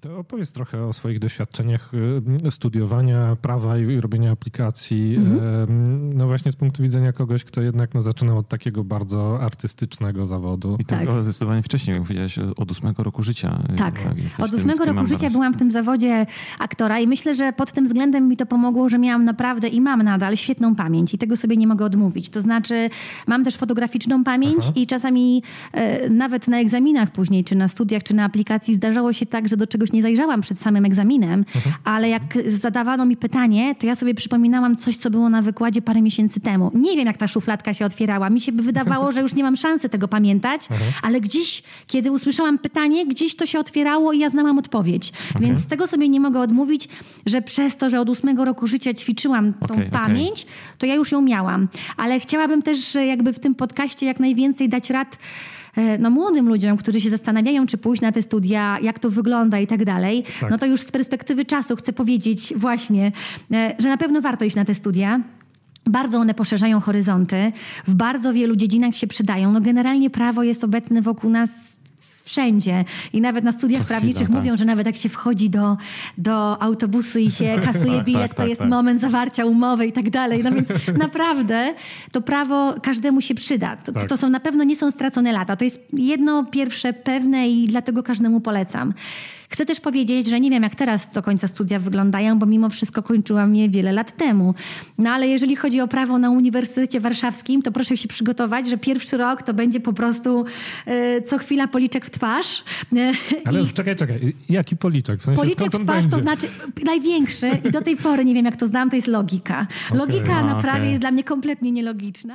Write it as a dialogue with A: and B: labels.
A: To opowiedz trochę o swoich doświadczeniach y, studiowania prawa i robienia aplikacji. Mhm. No właśnie z punktu widzenia kogoś, kto jednak no, zaczynał od takiego bardzo artystycznego zawodu.
B: I to tak. zdecydowanie wcześniej, jak powiedziałeś, od ósmego roku życia.
C: Tak, tak od ósmego roku życia byłam w tym zawodzie aktora i myślę, że pod tym względem mi to pomogło, że miałam naprawdę i mam nadal świetną pamięć i tego sobie nie mogę odmówić. To znaczy mam też fotograficzną pamięć Aha. i czasami e, nawet na egzaminach później, czy na studiach, czy na aplikacji zdarzało się tak, że do czegoś nie zajrzałam przed samym egzaminem, mhm. ale jak zadawano mi pytanie, to ja sobie przypominałam coś, co było na wykładzie parę miesięcy temu. Nie wiem, jak ta szufladka się otwierała. Mi się by wydawało, że już nie mam szansy tego pamiętać, mhm. ale gdzieś, kiedy usłyszałam pytanie, gdzieś to się otwierało i ja znałam odpowiedź. Okay. Więc z tego sobie nie mogę odmówić, że przez to, że od ósmego roku życia ćwiczyłam tą okay, pamięć, okay. to ja już ją miałam. Ale chciałabym też jakby w tym podcaście jak najwięcej dać rad E, no, młodym ludziom, którzy się zastanawiają, czy pójść na te studia, jak to wygląda i tak dalej, tak. no to już z perspektywy czasu chcę powiedzieć właśnie, e, że na pewno warto iść na te studia. Bardzo one poszerzają horyzonty, w bardzo wielu dziedzinach się przydają. No generalnie prawo jest obecne wokół nas wszędzie. I nawet na studiach prawniczych chwila, mówią, tak. że nawet jak się wchodzi do, do autobusu i się kasuje tak, bilet, tak, to tak, jest tak. moment zawarcia umowy i tak dalej. No więc naprawdę to prawo każdemu się przyda. To, to są na pewno nie są stracone lata. To jest jedno pierwsze pewne i dlatego każdemu polecam. Chcę też powiedzieć, że nie wiem, jak teraz do końca studia wyglądają, bo mimo wszystko kończyłam je wiele lat temu. No ale jeżeli chodzi o prawo na Uniwersytecie Warszawskim, to proszę się przygotować, że pierwszy rok to będzie po prostu y, co chwila policzek w twarz.
A: Ale I... czekaj, czekaj. Jaki policzek? W sensie,
C: policzek w twarz to znaczy największy i do tej pory nie wiem, jak to znam, to jest logika. Logika okay, na prawie okay. jest dla mnie kompletnie nielogiczna.